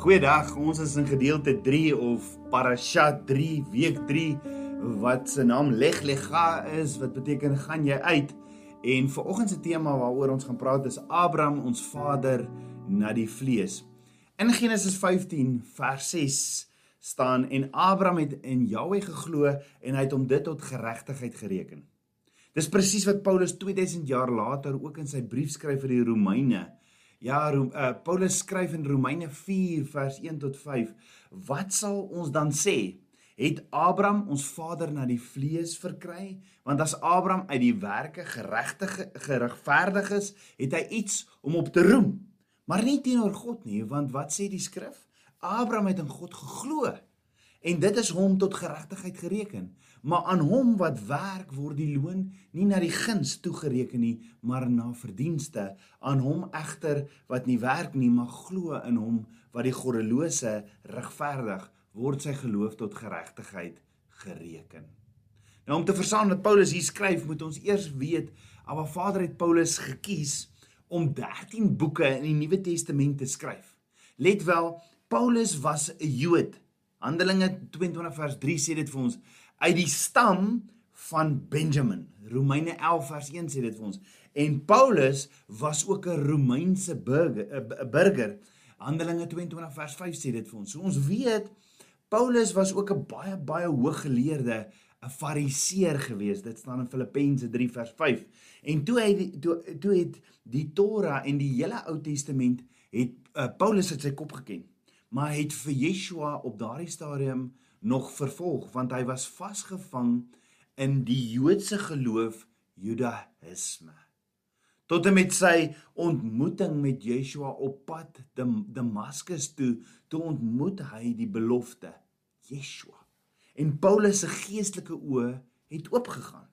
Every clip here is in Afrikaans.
Goeiedag, ons is in gedeelte 3 of Parasha 3, week 3 wat se naam Leg Lega is wat beteken gaan jy uit. En vanoggend se tema waaroor ons gaan praat is Abraham, ons vader na die vlees. In Genesis 15 vers 6 staan en Abraham het in Jahweh geglo en hy het hom dit tot geregtigheid gereken. Dis presies wat Paulus 2000 jaar later ook in sy brief skryf vir die Romeine Ja, uh, Paulus skryf in Romeine 4 vers 1 tot 5, wat sal ons dan sê? Het Abraham ons vader na die vlees verkry? Want as Abraham uit die werke geregtig geregverdig is, het hy iets om op te roem. Maar nie teenoor God nie, want wat sê die skrif? Abraham het in God geglo en dit is hom tot geregtigheid gereken. Maar aan hom wat werk word die loon nie na die guns toegereken nie, maar na verdienste. Aan hom egter wat nie werk nie, maar glo in hom wat die goddelose regverdig, word sy geloof tot geregtigheid gereken. Nou om te verstaan wat Paulus hier skryf, moet ons eers weet, Abba Vader het Paulus gekies om 13 boeke in die Nuwe Testament te skryf. Let wel, Paulus was 'n Jood. Handelinge 22 vers 3 sê dit vir ons uit die stam van Benjamin. Romeine 11 vers 1 sê dit vir ons. En Paulus was ook 'n Romeinse burger, 'n burger. Handelinge 22 vers 5 sê dit vir ons. So ons weet Paulus was ook 'n baie baie hooggeleerde 'n fariseer gewees. Dit staan in Filippense 3 vers 5. En toe hy toe toe het die Torah en die hele Ou Testament het uh, Paulus uit sy kop geken. Maar hy het vir Yeshua op daardie stadium nog vervolg want hy was vasgevang in die Joodse geloof Judaïsme. Tot en met sy ontmoeting met Yeshua op pad Damaskus toe, toe ontmoet hy die belofte Yeshua. En Paulus se geestelike oë het oopgegaan.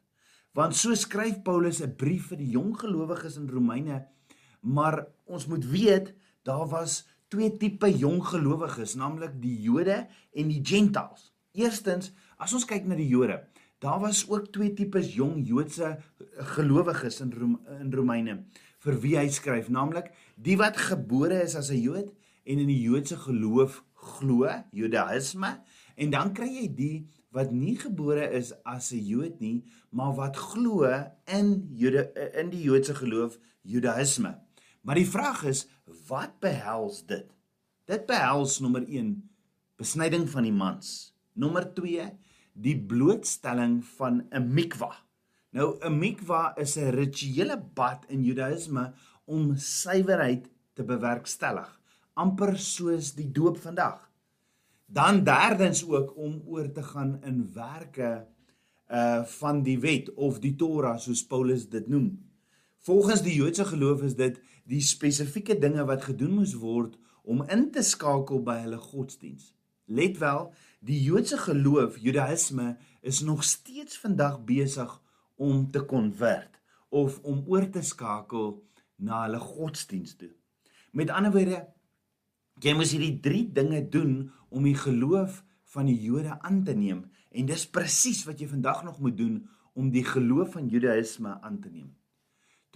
Want so skryf Paulus 'n brief vir die jong gelowiges in Romeine, maar ons moet weet daar was twee tipe jong gelowiges, naamlik die Jode en die Gentiles. Eerstens, as ons kyk na die Jode, daar was ook twee tipes jong Joodse gelowiges in Rome, in Romeine vir wie hy skryf, naamlik die wat gebore is as 'n Jood en in die Joodse geloof glo, Judaïsme, en dan kry jy die wat nie gebore is as 'n Jood nie, maar wat glo in Jode in die Joodse geloof, Judaïsme. Maar die vraag is, wat behels dit? Dit behels nommer 1 besnyding van die mans. Nommer 2 die blootstelling van 'n mikwa. Nou 'n mikwa is 'n rituele bad in Judaïsme om suiwerheid te bewerkstellig, amper soos die doop vandag. Dan derdens ook om oor te gaan in werke uh van die wet of die Torah soos Paulus dit noem. Volgens die Joodse geloof is dit die spesifieke dinge wat gedoen moes word om in te skakel by hulle godsdiens. Let wel, die Joodse geloof, Judaïsme, is nog steeds vandag besig om te konvert of om oor te skakel na hulle godsdiens toe. Met ander woorde, jy moet hierdie 3 dinge doen om die geloof van die Jode aan te neem en dis presies wat jy vandag nog moet doen om die geloof van Judaïsme aan te neem.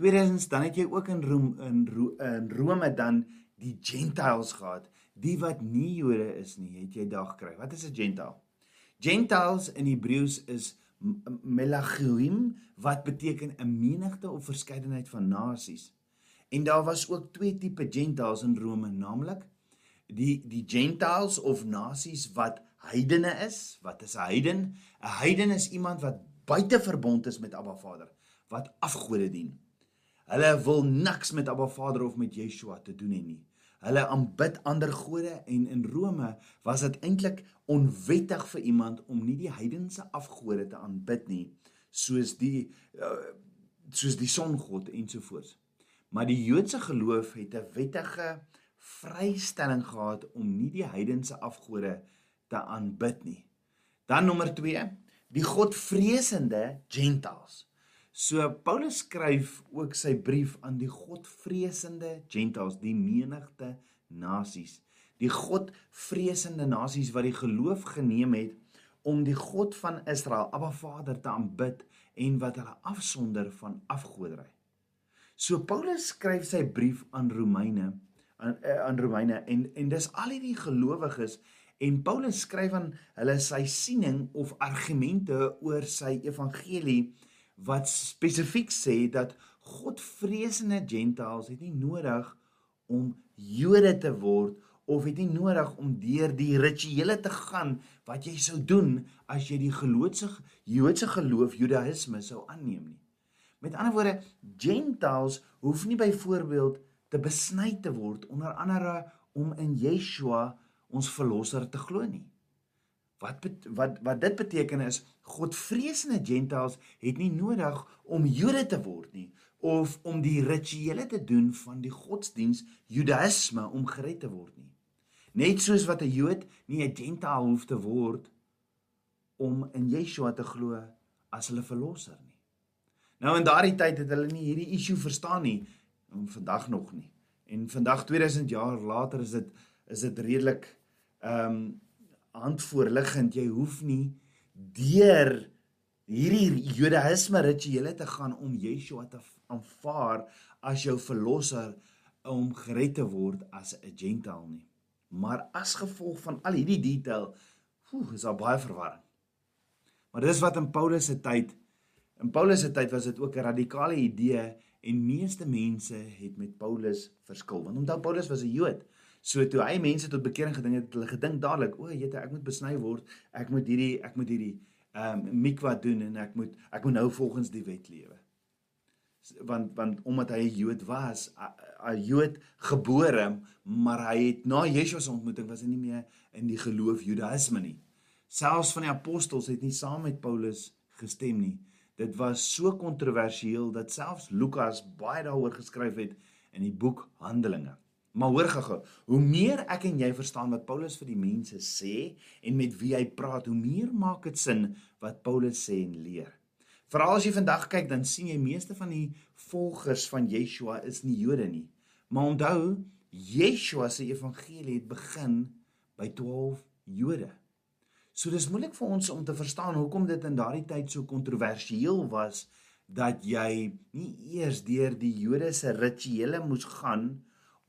Tweedens dan het jy ook in Rome in, Ro in Rome dan die Gentiles gehad, die wat nie Jode is nie, het jy daar gekry. Wat is 'n Gentile? Gentiles in Hebreëus is melachim wat beteken 'n menigte of verskeidenheid van nasies. En daar was ook twee tipe Gentiles in Rome, naamlik die die Gentiles of nasies wat heidene is. Wat is 'n heiden? 'n Heiden is iemand wat buite verbond is met Abba Vader, wat afgode dien. Hulle wil niks met Abba Vader of met Yeshua te doen hê nie. Hulle aanbid ander gode en in Rome was dit eintlik onwettig vir iemand om nie die heidense afgode te aanbid nie, soos die uh, soos die songod ensovoorts. Maar die Joodse geloof het 'n wettige vrystelling gehad om nie die heidense afgode te aanbid nie. Dan nommer 2, die godvreesende Gentiles. So Paulus skryf ook sy brief aan die godvreesende Gentiles, die menigte nasies, die godvreesende nasies wat die geloof geneem het om die God van Israel, Abba Vader te aanbid en wat hulle afsonder van afgoderry. So Paulus skryf sy brief aan Romeine, aan eh, aan Romeine en en dis al hierdie gelowiges en Paulus skryf aan hulle sy siening of argumente oor sy evangelie wat spesifiek sê dat Godvreesende gentiles het nie nodig om Jode te word of het nie nodig om deur die rituele te gaan wat jy sou doen as jy die geloofse Joodse geloof Judaïsme sou aanneem nie. Met ander woorde, gentiles hoef nie byvoorbeeld te besny te word onder andere om in Yeshua ons verlosser te glo nie. Wat wat wat dit beteken is Godvreesende gentiles het nie nodig om Jode te word nie of om die rituele te doen van die godsdiens Judaïsme om gered te word nie. Net soos wat 'n Jood nie 'n gentile hoef te word om in Yeshua te glo as hulle verlosser nie. Nou in daardie tyd het hulle nie hierdie issue verstaan nie en vandag nog nie. En vandag 2000 jaar later is dit is dit redelik ehm um, handvoorliggend jy hoef nie deur hierdie Judaïsme rituele te gaan om Yeshua te aanvaar as jou verlosser om gered te word as 'n gentile nie. Maar as gevolg van al hierdie detail, poeh, is daar baie verwarring. Maar dis wat in Paulus se tyd in Paulus se tyd was dit ook 'n radikale idee en meeste mense het met Paulus verskil. Want onthou Paulus was 'n Jood. So toe hy mense tot bekering gedink het, hulle gedink dadelik, o, jete, ek moet besny word. Ek moet hierdie ek moet hierdie ehm um, mikwa doen en ek moet ek moet nou volgens die wet lewe want want omdat hy 'n Jood was, 'n Jood gebore, maar hy het na Yeshua se ontmoeting was hy nie meer in die geloof Judaïsme nie. Selfs van die apostels het nie saam met Paulus gestem nie. Dit was so kontroversieel dat selfs Lukas baie daaroor geskryf het in die boek Handelinge. Maar hoor gou-gou, hoe meer ek en jy verstaan wat Paulus vir die mense sê en met wie hy praat, hoe meer maak dit sin wat Paulus sê en leer. Veral as jy vandag kyk, dan sien jy meeste van die volgers van Yeshua is nie Jode nie. Maar onthou, Yeshua se evangelie het begin by 12 Jode. So dis moeilik vir ons om te verstaan hoekom dit in daardie tyd so kontroversieel was dat jy nie eers deur die Jode se rituele moes gaan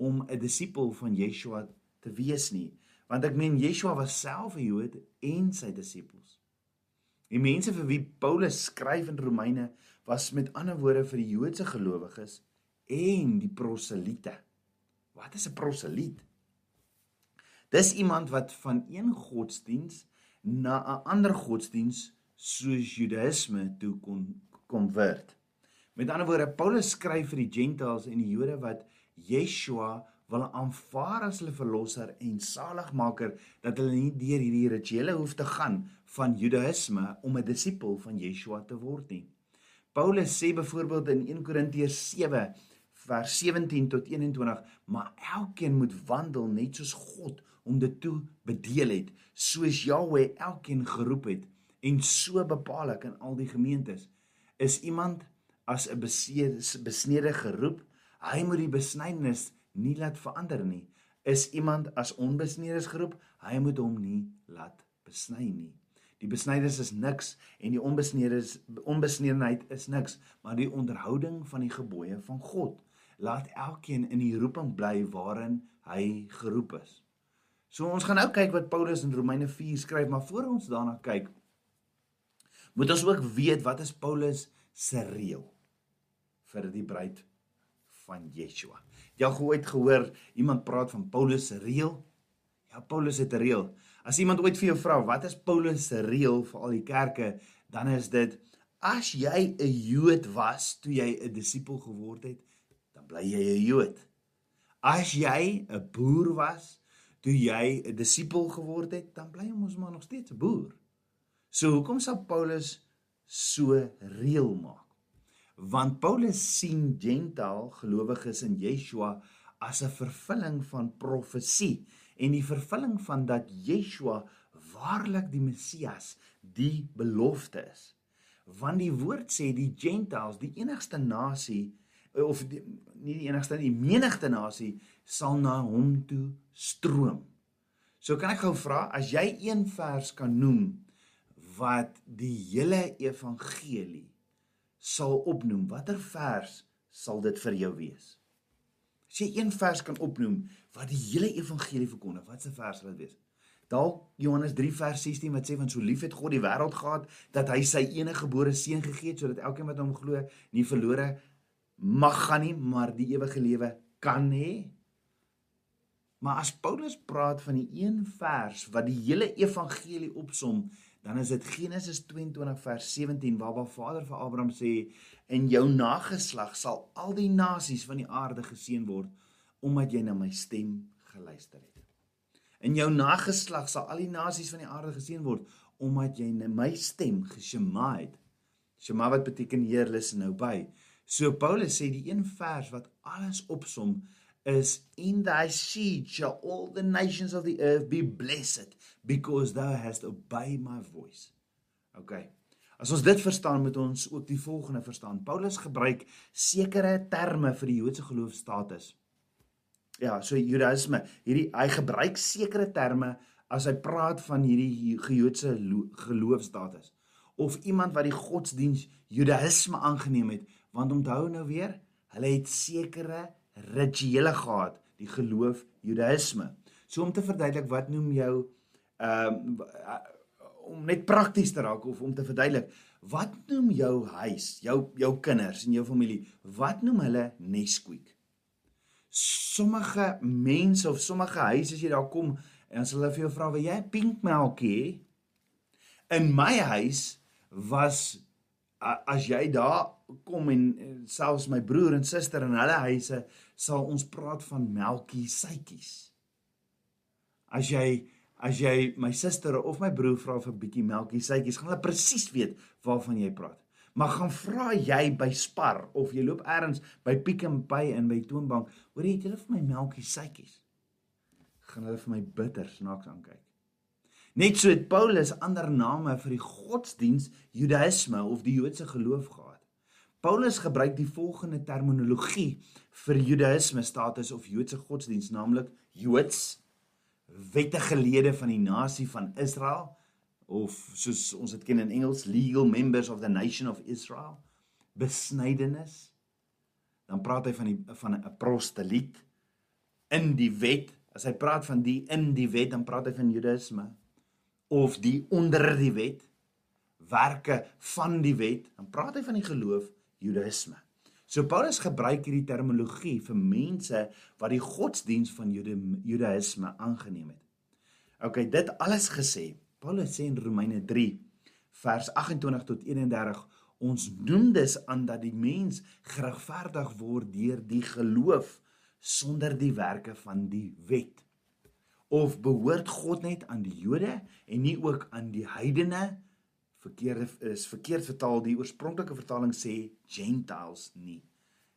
om 'n disipel van Yeshua te wees nie. Want ek meen Yeshua was self 'n Jood en sy disippels. Die mense vir wie Paulus skryf in Romeine was met ander woorde vir die Joodse gelowiges en die proselite. Wat is 'n proseliet? Dis iemand wat van een godsdiens na 'n ander godsdiens soos Judaïsme toe kon konvert. Met ander woorde, Paulus skryf vir die Gentiles en die Jode wat Yeshua wil aanvaar as hulle verlosser en saligmaker dat hulle nie deur hierdie rituele hoef te gaan van Judaïsme om 'n disipel van Yeshua te word nie. Paulus sê byvoorbeeld in 1 Korintiërs 7 vers 17 tot 21, maar elkeen moet wandel net soos God hom dit toe bedeel het, soos Jahweh elkeen geroep het en so bepaal ek in al die gemeentes. Is iemand as 'n besnede geroep, hy moet die besnydenis nie laat verander nie. Is iemand as onbesnedes geroep, hy moet hom nie laat besny nie. Die besnydenis is niks en die onbesnedes onbesnedenheid is niks, maar die onderhouding van die gebooie van God laat elkeen in die roeping bly waarin hy geroep is. So ons gaan nou kyk wat Paulus in Romeine 4 skryf, maar voor ons daarna kyk, moet ons ook weet wat is Paulus se reël vir die bruid van Yeshua. Jy het ooit gehoor iemand praat van Paulus se reël? Ja, Paulus het 'n reël. As iemand ooit vir jou vra wat is Paulus se reël vir al die kerke, dan is dit as jy 'n Jood was toe jy 'n disipel geword het, dan bly jy 'n Jood. As jy 'n boer was toe jy 'n disipel geword het, dan bly jy mos maar nog steeds 'n boer. So hoekom sal Paulus so reël maak? Want Paulus sien gentaal gelowiges in Yeshua as 'n vervulling van profesie en die vervulling van dat Yeshua waarlik die Messias, die belofte is. Want die woord sê die gentiles, die enigste nasie of die, nie die enigste die menigte nasie sal na hom toe stroom. So kan ek gou vra as jy een vers kan noem wat die hele evangelie sal opnoem, watter vers sal dit vir jou wees? As jy een vers kan opnoem wat die hele evangelie verkondig, wat 'n vers sal dit wees? Dalk Johannes 3 vers 16 wat sê van so lief het God die wêreld gehad dat hy sy enige gebore seun gegee het sodat elkeen wat hom glo nie verlore mag gaan nie, maar die ewige lewe kan hê. Maar as Paulus praat van die een vers wat die hele evangelie opsom, dan is dit Genesis 22 vers 17 waar waar Vader vir Abraham sê in jou nageslag sal al die nasies van die aarde geseën word omdat jy na my stem geluister het. In jou nageslag sal al die nasies van die aarde geseën word omdat jy na my stem geshema het. Shema wat beteken Heer luister nou by. So Paulus sê die een vers wat alles opsom is in thy seed shall all the nations of the earth be blessed because thou hast obeyed my voice. Okay. As ons dit verstaan, moet ons ook die volgende verstaan. Paulus gebruik sekere terme vir die Joodse geloofstatus. Ja, so Judaïsme, hierdie hy gebruik sekere terme as hy praat van hierdie Joodse geloofstatus of iemand wat die godsdiens Judaïsme aangeneem het, want onthou nou weer, hulle het sekere rituele gehad, die geloof Judaïsme. So om te verduidelik wat noem jou ehm uh, om net prakties te raak of om te verduidelik, wat noem jou huis, jou jou kinders en jou familie, wat noem hulle Nesquik? Sommige mense of sommige huise as jy daar kom en as hulle vir jou vra, "Wil jy pink melk hê?" In my huis was as jy daar kom en selfs my broer en suster in hulle huise sal ons praat van melkie suitjies. As jy as jy my suster of my broer vra vir 'n bietjie melkie suitjies, gaan hulle presies weet waarvan jy praat. Maar gaan vra jy by Spar of jy loop elders by Pick n Pay in by Toonbank, hoor jy het hulle vir my melkie suitjies? Gaan hulle vir my bitter snaaks aankyk. Net so het Paulus ander name vir die godsdiens Judaïsme of die Joodse geloof gehad. Paulus gebruik die volgende terminologie vir Judaïsme status of Joodse godsdiens, naamlik Joods, wettige lede van die nasie van Israel of soos ons dit ken in Engels, legal members of the nation of Israel, besnydenis. Dan praat hy van die van 'n apostoliet in die wet. As hy praat van die in die wet, dan praat hy van Judaïsme of die onder die wet werke van die wet dan praat hy van die geloof Judaïsme. So Paulus gebruik hierdie terminologie vir mense wat die godsdiens van Jude, Judaïsme aangeneem het. OK, dit alles gesê, Paulus sê in Romeine 3 vers 28 tot 31 ons noem dus aan dat die mens geregverdig word deur die geloof sonder die werke van die wet of behoort God net aan die Jode en nie ook aan die heidene? Verkeerde is verkeerd vertaal. Die oorspronklike vertaling sê gentiles nie.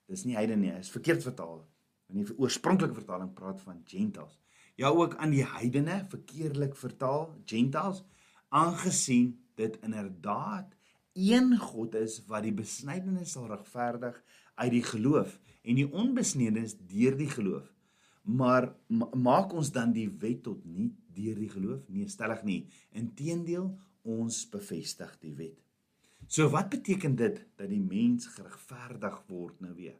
Dis nie heidene nie, is verkeerd vertaal. Want die oorspronklike vertaling praat van gentiles. Ja ook aan die heidene verkeerdelik vertaal gentiles aangesien dit inderdaad een God is wat die besnydenis sal regverdig uit die geloof en die onbesnedenis deur die geloof maar ma maak ons dan die wet tot nie deur die geloof nee stellig nie inteendeel ons bevestig die wet. So wat beteken dit dat die mens geregverdig word nou weer?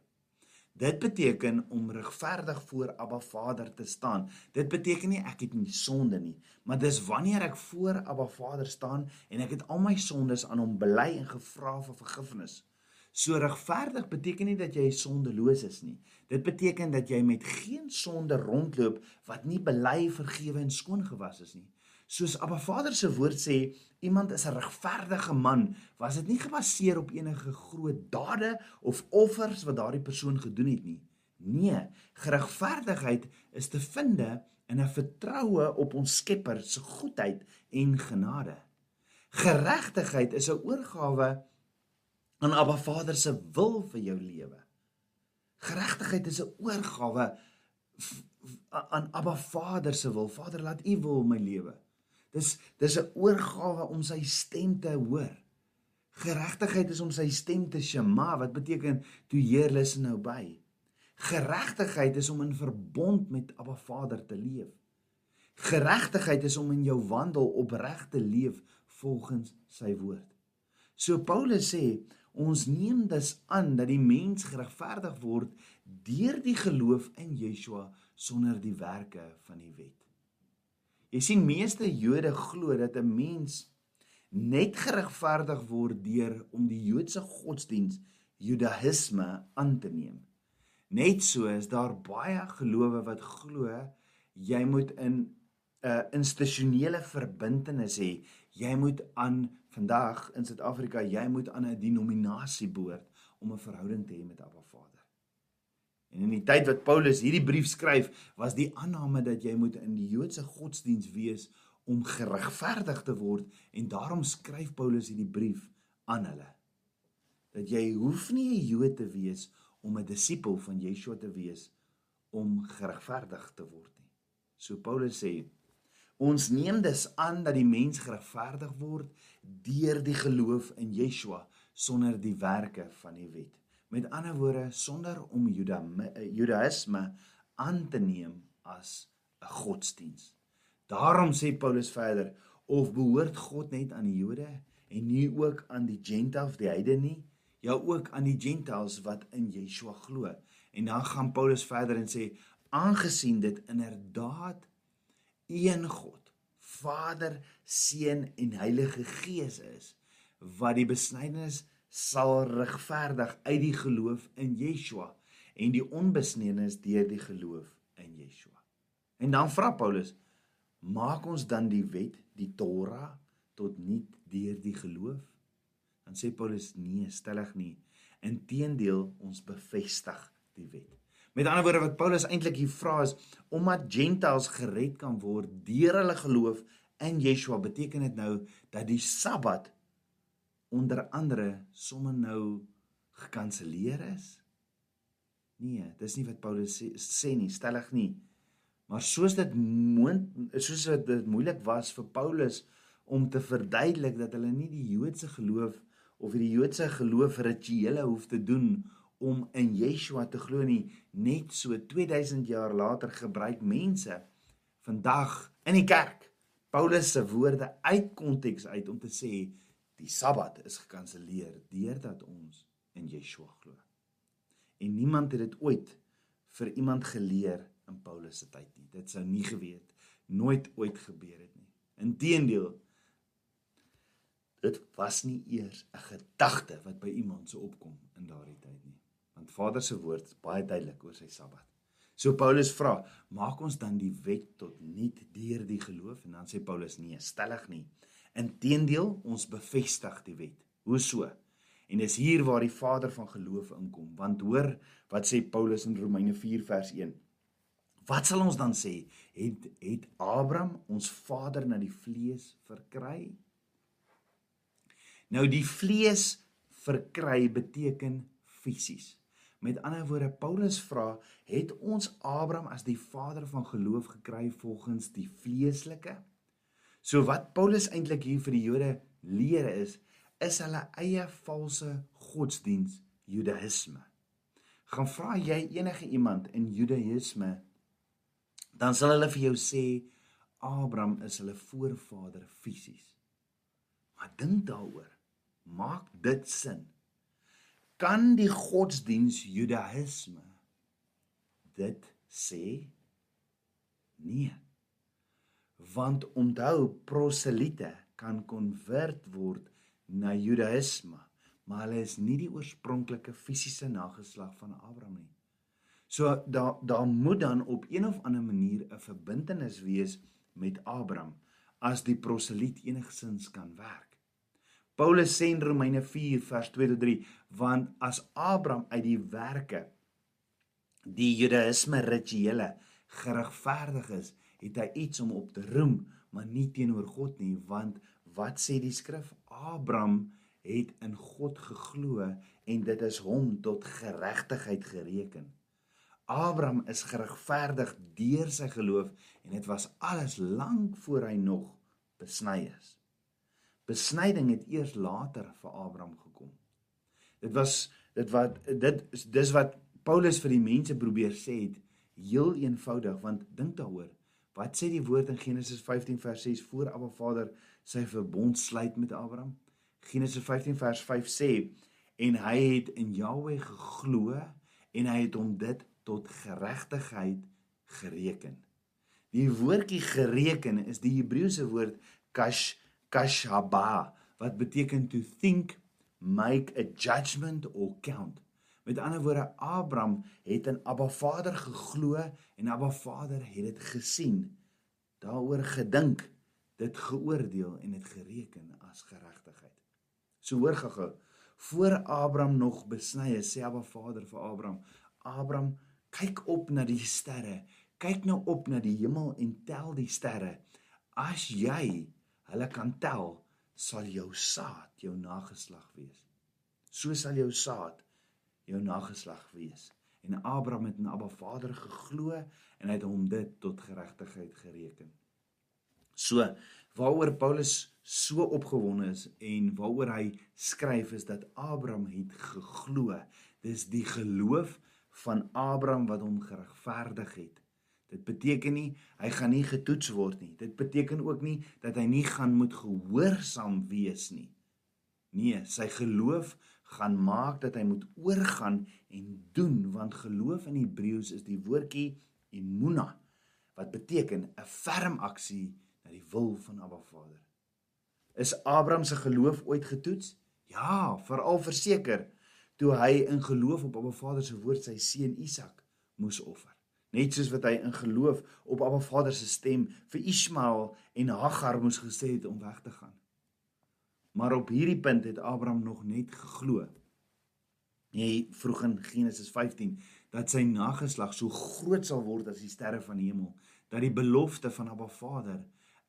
Dit beteken om regverdig voor Abba Vader te staan. Dit beteken nie ek het nie sonde nie maar dis wanneer ek voor Abba Vader staan en ek het al my sondes aan hom bely en gevra vir vergifnis So regverdig beteken nie dat jy sondeloos is nie. Dit beteken dat jy met geen sonde rondloop wat nie bely, vergewe en skoon gewas is nie. Soos Abba Vader se woord sê, iemand is 'n regverdige man, was dit nie gebaseer op enige groot dade of offers wat daardie persoon gedoen het nie. Nee, geregverdigheid is te vind in 'n vertroue op ons Skepper se goedheid en genade. Geregtigheid is 'n oorgawe aan Abba Vader se wil vir jou lewe. Geregtigheid is 'n oorgawe aan Abba Vader se wil. Vader, laat U wil my lewe. Dis dis 'n oorgawe om sy stem te hoor. Geregtigheid is om sy stem te shema wat beteken to hear listen nou by. Geregtigheid is om in verbond met Abba Vader te leef. Geregtigheid is om in jou wandel opreg te leef volgens sy woord. So Paulus sê Ons neem dus aan dat die mens geregverdig word deur die geloof in Yeshua sonder die werke van die wet. Jy sien meeste Jode glo dat 'n mens net geregverdig word deur om die Joodse godsdiens Judaïsme aan te neem. Net so is daar baie gelowe wat glo jy moet in 'n uh, institusionele verbintenis hê. Jy moet aan vandag in Suid-Afrika, jy moet aan 'n denominasie behoort om 'n verhouding te hê met Abba Vader. En in die tyd wat Paulus hierdie brief skryf, was die aanname dat jy moet in die Joodse godsdiens wees om geregverdig te word en daarom skryf Paulus hierdie brief aan hulle. Dat jy hoef nie 'n Jood te wees om 'n disipel van Yeshua te wees om geregverdig te word nie. So Paulus sê ons neem dus aan dat die mens geregverdig word deur die geloof in Yeshua sonder die werke van die wet. Met ander woorde sonder om Juda Judaïsme aan te neem as 'n godsdiens. Daarom sê Paulus verder of behoort God net aan die Jode en nie ook aan die Gentiles, die heidene nie? ja ook aan die gentiles wat in Yeshua glo. En dan gaan Paulus verder en sê aangesien dit inderdaad een God, Vader, Seun en Heilige Gees is wat die besnydenis sal regverdig uit die geloof in Yeshua en die onbesnydenis deur die geloof in Yeshua. En dan vra Paulus: Maak ons dan die wet, die Torah tot niet deur die geloof? dan sê Paulus nee, stellig nie. Inteendeel, ons bevestig die wet. Met ander woorde wat Paulus eintlik hier vra is omdat gentiles gered kan word deur hulle geloof in Yeshua, beteken dit nou dat die Sabbat onder andere sommer nou gekanselleer is? Nee, dis nie wat Paulus sê, sê nie, stellig nie. Maar soos dit moond soos dit moeilik was vir Paulus om te verduidelik dat hulle nie die Joodse geloof of die Joodse geloof rituele hoef te doen om in Yeshua te glo nie net so 2000 jaar later gebruik mense vandag in die kerk Paulus se woorde uit konteks uit om te sê die Sabbat is gekanselleer deurdat ons in Yeshua glo. En niemand het dit ooit vir iemand geleer in Paulus se tyd nie. Dit sou nie geweet nooit ooit gebeur het nie. Inteendeel dit was nie eers 'n gedagte wat by iemand se opkom in daardie tyd nie. Want Vader se woord is baie duidelik oor sy Sabbat. So Paulus vra, maak ons dan die wet tot niet deur die geloof en dan sê Paulus nee, stellig nie. Inteendeel, ons bevestig die wet. Hoe so? En dis hier waar die Vader van geloof inkom. Want hoor wat sê Paulus in Romeine 4 vers 1. Wat sal ons dan sê? Het het Abraham ons vader na die vlees verkry? Nou die vlees verkry beteken fisies. Met ander woorde Paulus vra, het ons Abraham as die vader van geloof gekry volgens die vleeslike? So wat Paulus eintlik hier vir die Jode leer is, is hulle eie valse godsdiens Judaïsme. Gaan vra jy enige iemand in Judaïsme, dan sal hulle vir jou sê Abraham is hulle voorvader fisies. Maar dink daaroor. Maak dit sin? Kan die godsdiens Judaïsme dit sê? Nee. Want onthou proselite kan konvert word na Judaïsme, maar hulle is nie die oorspronklike fisiese nageslag van Abraham nie. So daar daar moet dan op een of ander manier 'n verbintenis wees met Abraham as die proseliet enigsins kan werk. Paulus sê in Romeine 4 vers 2 tot 3 want as Abraham uit die werke die Judaïsme rituele geregverdig is, het hy iets om op te roem, maar nie teenoor God nie, want wat sê die skrif? Abraham het in God geglo en dit is hom tot geregtigheid gereken. Abraham is geregverdig deur sy geloof en dit was alles lank voor hy nog besny is. Besnyding het eers later vir Abraham gekom. Dit was dit wat dit dis wat Paulus vir die mense probeer sê het heel eenvoudig want dink daaroor. Wat sê die woord in Genesis 15 vers 6 voor Abba Vader sy verbond sluit met Abraham? Genesis 15 vers 5 sê en hy het in Jahweh geglo en hy het hom dit tot geregtigheid gereken. Die woordjie gereken is die Hebreëse woord kash kashaba wat beteken to think, make a judgment or count. Met ander woorde, Abraham het in Abba Vader geglo en Abba Vader het dit gesien, daaroor gedink, dit geoordeel en dit gereken as geregtigheid. So hoor gou-gou, voor Abraham nog besny is, sê Abba Vader vir Abraham, Abraham, kyk op na die sterre, kyk nou op na die hemel en tel die sterre. As jy hulle kan tel, sal jou saad jou nageslag wees. So sal jou saad jou nageslag wees. En Abraham het in Abba Vader geglo en hy het hom dit tot geregtigheid gereken. So, waaroor Paulus so opgewonde is en waaroor hy skryf is dat Abraham het geglo. Dis die geloof van Abraham wat hom geregverdig het. Dit beteken nie hy gaan nie getoets word nie. Dit beteken ook nie dat hy nie gaan moet gehoorsaam wees nie. Nee, sy geloof gaan maak dat hy moet oorgaan en doen want geloof in Hebreëus is die woordjie emuna wat beteken 'n ferm aksie na die wil van Abba Vader. Is Abraham se geloof ooit getoets? Ja, veral verseker toe hy in geloof op Abba Vader se woord sy seun Isak moes offer. Net soos wat hy in geloof op Abba Vader se stem vir Ismael en Hagar moes gesê het om weg te gaan. Maar op hierdie punt het Abraham nog net geglo. Nee, vroeg in Genesis 15 dat sy nageslag so groot sal word as die sterre van die hemel, dat die belofte van Abba Vader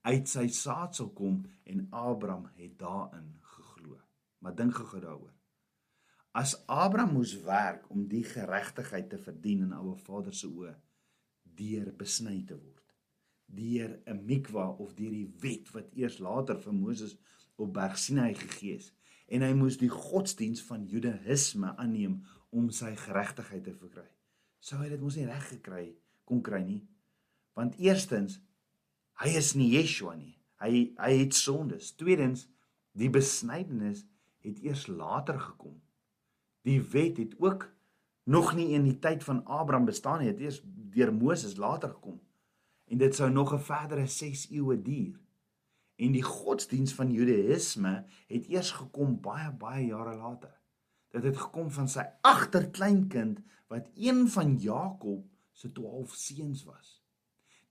uit sy saad sal kom en Abraham het daarin geglo. Maar dink gou daaroor. As Abraham moes werk om die geregtigheid te verdien in Abba Vader se oë deur besny te word, deur 'n mikwa of deur die wet wat eers later vir Moses op Berg Sinai gegee is en hy moes die godsdiens van Judaïsme aanneem om sy geregtigheid te verkry. Sou hy dit mos nie reg gekry kon kry nie? Want eerstens hy is nie Yeshua nie. Hy hy het sondes. Tweedens die besnydenis het eers later gekom. Die wet het ook nog nie in die tyd van Abraham bestaan nie. Dit eers deur Moses later gekom. En dit sou nog 'n verdere 6 eeue duur en die godsdiens van Judaïsme het eers gekom baie baie jare later. Dit het gekom van sy agterkleinkind wat een van Jakob se 12 seuns was.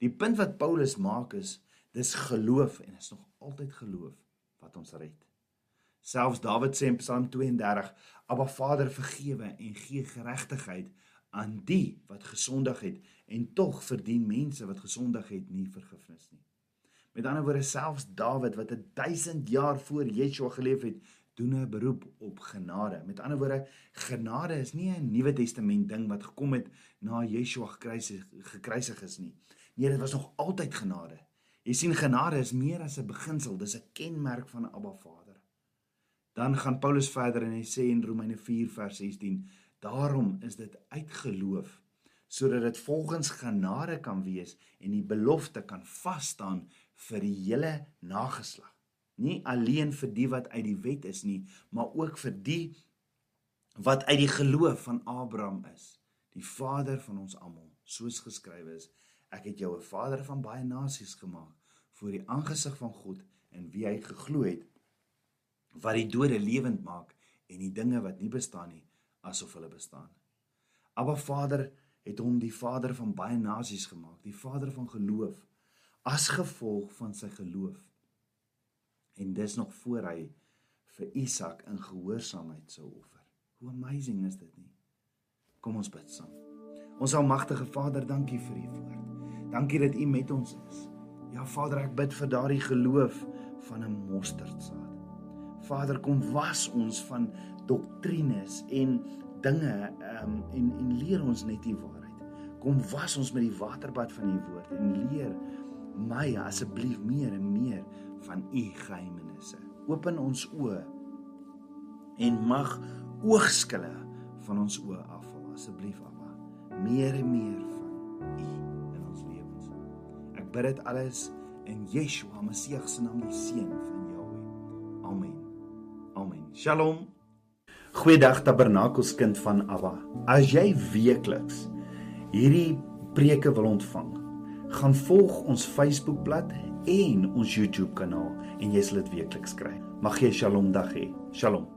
Die punt wat Paulus maak is dis geloof en is nog altyd geloof wat ons red. Selfs Dawid sê in Psalm 32: "Aba Vader, vergewe en gee geregtigheid aan die wat gesondig het en tog verdien mense wat gesondig het nie vergifnis nie." Met ander woorde selfs Dawid wat 1000 jaar voor Yeshua geleef het, doen 'n beroep op genade. Met ander woorde, genade is nie 'n Nuwe Testament ding wat gekom het na Yeshua gekruisig gekruisig is nie. Nee, dit was nog altyd genade. Jy sien genade is meer as 'n beginsel, dis 'n kenmerk van Abba Vader. Dan gaan Paulus verder en hy sê in Romeine 4 vers 16: "Daarom is dit uit geloof sodat dit volgens genade kan wees en die belofte kan vas staan vir die hele nageslag. Nie alleen vir die wat uit die wet is nie, maar ook vir die wat uit die geloof van Abraham is, die vader van ons almal, soos geskrywe is: Ek het jou 'n vader van baie nasies gemaak voor die aangesig van God in wie hy geglo het, wat die dode lewend maak en die dinge wat nie bestaan nie asof hulle bestaan. Abba Vader het hom die vader van baie nasies gemaak, die vader van geloof as gevolg van sy geloof. En dis nog voor hy vir Isak in gehoorsaamheid sou offer. Hoe amazing is dit nie? Kom ons bid saam. Ons almagtige Vader, dankie vir u woord. Dankie dat u met ons is. Ja Vader, ek bid vir daardie geloof van 'n mosterdsaad. Vader, kom was ons van doktrines en dinge um, en en leer ons net die waarheid. Kom was ons met die waterbad van u woord en leer my asseblief meer en meer van u geheimenisse. Open ons oë en mag oogskille van ons oë afval asseblief Abba. Meer en meer van u in ons lewens. Ek bid dit alles in Yeshua Messie se naam, die seun van. Shalom. Goeiedag Tabernakelskind van Abba. As jy weekliks hierdie preke wil ontvang, gaan volg ons Facebookblad en ons YouTube kanaal en jy sal dit weekliks kry. Mag jy Shalom dag hê. Shalom.